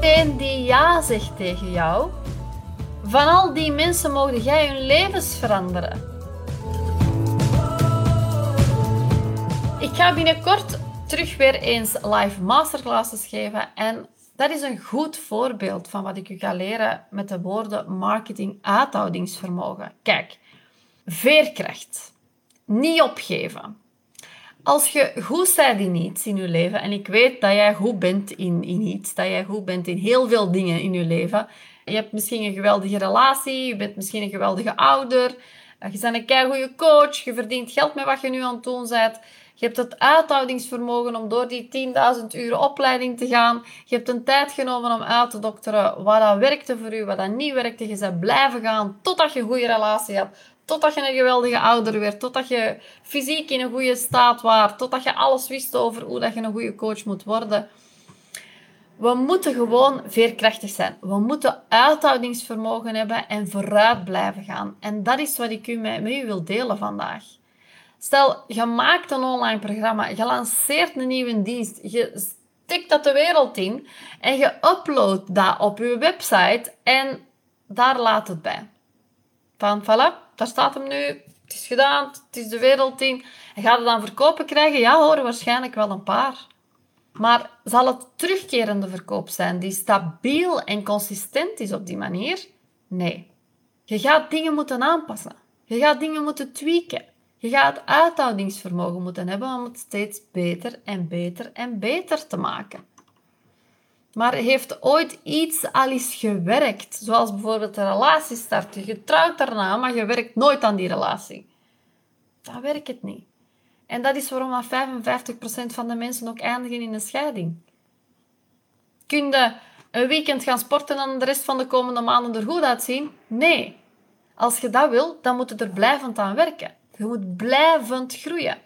Iedereen die ja zegt tegen jou, van al die mensen mogen jij hun levens veranderen. Ik ga binnenkort terug weer eens live masterclasses geven en dat is een goed voorbeeld van wat ik u ga leren met de woorden marketing uithoudingsvermogen. Kijk, veerkracht. Niet opgeven. Als je goed bent in iets in je leven, en ik weet dat jij goed bent in, in iets, dat jij goed bent in heel veel dingen in je leven. Je hebt misschien een geweldige relatie, je bent misschien een geweldige ouder, je bent een keigoede coach, je verdient geld met wat je nu aan het doen bent. Je hebt het uithoudingsvermogen om door die 10.000 uur opleiding te gaan. Je hebt een tijd genomen om uit te dokteren wat dat werkte voor u, wat dat niet werkte. Je bent blijven gaan totdat je een goede relatie hebt. Totdat je een geweldige ouder werd. Totdat je fysiek in een goede staat was. Totdat je alles wist over hoe dat je een goede coach moet worden. We moeten gewoon veerkrachtig zijn. We moeten uithoudingsvermogen hebben en vooruit blijven gaan. En dat is wat ik u met, u wil delen vandaag. Stel, je maakt een online programma, je lanceert een nieuwe dienst, je stikt dat de wereld in en je uploadt dat op je website en daar laat het bij. Van, voilà, daar staat hem nu, het is gedaan, het is de wereld in. En gaat het dan verkopen krijgen? Ja hoor, waarschijnlijk wel een paar. Maar zal het terugkerende verkoop zijn die stabiel en consistent is op die manier? Nee. Je gaat dingen moeten aanpassen. Je gaat dingen moeten tweaken. Je gaat uithoudingsvermogen moeten hebben om het steeds beter en beter en beter te maken. Maar heeft ooit iets al eens gewerkt? Zoals bijvoorbeeld een relatie starten. Je trouwt daarna, maar je werkt nooit aan die relatie. Dan werkt het niet. En dat is waarom 55% van de mensen ook eindigen in een scheiding. Kun je een weekend gaan sporten en de rest van de komende maanden er goed uitzien? Nee. Als je dat wil, dan moet je er blijvend aan werken. Je moet blijvend groeien.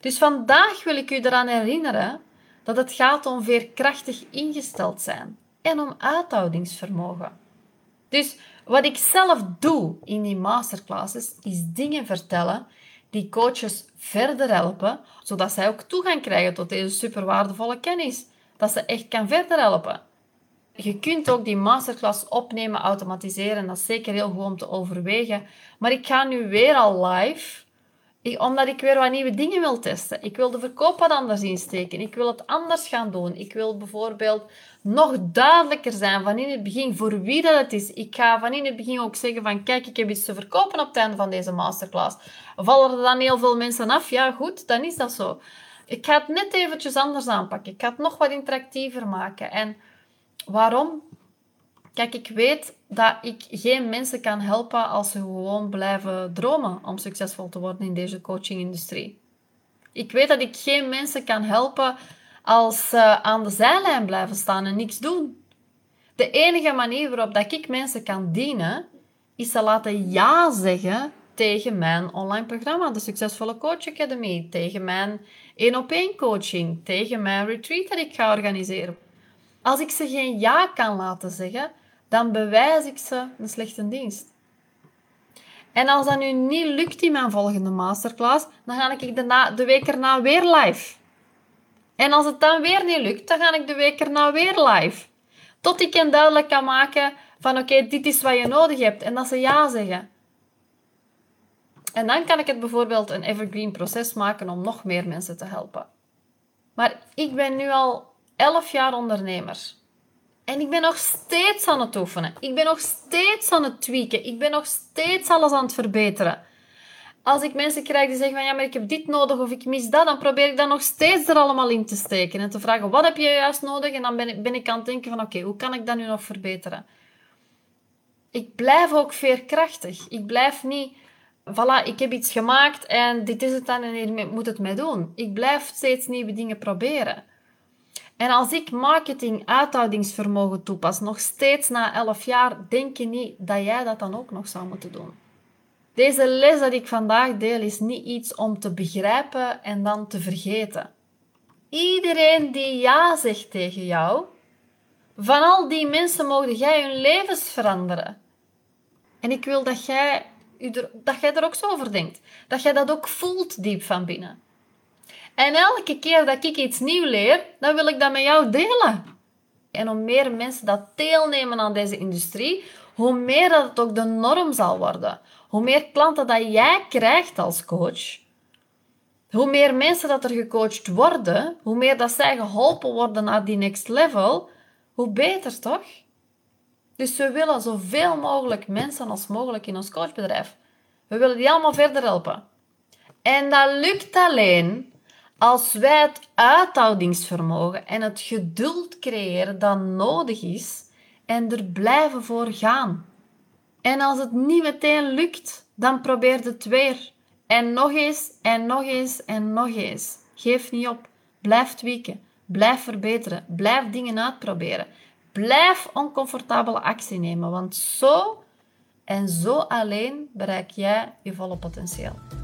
Dus vandaag wil ik u eraan herinneren dat het gaat om veerkrachtig ingesteld zijn en om uithoudingsvermogen. Dus wat ik zelf doe in die masterclasses is dingen vertellen die coaches verder helpen, zodat zij ook toegang krijgen tot deze super waardevolle kennis, dat ze echt kan verder helpen. Je kunt ook die masterclass opnemen, automatiseren. Dat is zeker heel goed om te overwegen. Maar ik ga nu weer al live omdat ik weer wat nieuwe dingen wil testen. Ik wil de verkoop wat anders insteken. Ik wil het anders gaan doen. Ik wil bijvoorbeeld nog duidelijker zijn van in het begin voor wie dat het is. Ik ga van in het begin ook zeggen van kijk, ik heb iets te verkopen op het einde van deze masterclass. Vallen er dan heel veel mensen af? Ja, goed, dan is dat zo. Ik ga het net eventjes anders aanpakken. Ik ga het nog wat interactiever maken. En waarom? Kijk, ik weet dat ik geen mensen kan helpen als ze gewoon blijven dromen om succesvol te worden in deze coachingindustrie. Ik weet dat ik geen mensen kan helpen als ze aan de zijlijn blijven staan en niks doen. De enige manier waarop dat ik mensen kan dienen, is ze laten ja zeggen tegen mijn online programma, de Succesvolle Coach Academy, tegen mijn één op één coaching, tegen mijn retreat dat ik ga organiseren. Als ik ze geen ja kan laten zeggen, dan bewijs ik ze een slechte dienst. En als dat nu niet lukt in mijn volgende masterclass, dan ga ik de, de week erna weer live. En als het dan weer niet lukt, dan ga ik de week erna weer live. Tot ik hen duidelijk kan maken van oké, dit is wat je nodig hebt. En dat ze ja zeggen. En dan kan ik het bijvoorbeeld een evergreen proces maken om nog meer mensen te helpen. Maar ik ben nu al 11 jaar ondernemer. En ik ben nog steeds aan het oefenen. Ik ben nog steeds aan het tweaken. Ik ben nog steeds alles aan het verbeteren. Als ik mensen krijg die zeggen van ja, maar ik heb dit nodig of ik mis dat, dan probeer ik dat nog steeds er allemaal in te steken en te vragen wat heb je juist nodig? En dan ben ik, aan het denken van oké, hoe kan ik dat nu nog verbeteren? Ik blijf ook veerkrachtig. Ik blijf niet, voilà, ik heb iets gemaakt en dit is het dan en hier moet het mee doen. Ik blijf steeds nieuwe dingen proberen. En als ik marketing uithoudingsvermogen toepas, nog steeds na 11 jaar, denk je niet dat jij dat dan ook nog zou moeten doen. Deze les dat ik vandaag deel is niet iets om te begrijpen en dan te vergeten. Iedereen die ja zegt tegen jou, van al die mensen mogen jij hun levens veranderen. En ik wil dat jij, dat jij er ook zo over denkt. Dat jij dat ook voelt diep van binnen. En elke keer dat ik iets nieuw leer, dan wil ik dat met jou delen. En hoe meer mensen dat deelnemen aan deze industrie, hoe meer dat het ook de norm zal worden. Hoe meer klanten dat jij krijgt als coach, hoe meer mensen dat er gecoacht worden, hoe meer dat zij geholpen worden naar die next level, hoe beter toch? Dus we willen zoveel mogelijk mensen als mogelijk in ons coachbedrijf. We willen die allemaal verder helpen. En dat lukt alleen als wij het uithoudingsvermogen en het geduld creëren dat nodig is en er blijven voor gaan. En als het niet meteen lukt, dan probeer het weer. En nog eens, en nog eens, en nog eens. Geef niet op. Blijf tweaken. Blijf verbeteren. Blijf dingen uitproberen. Blijf oncomfortabele actie nemen, want zo en zo alleen bereik jij je volle potentieel.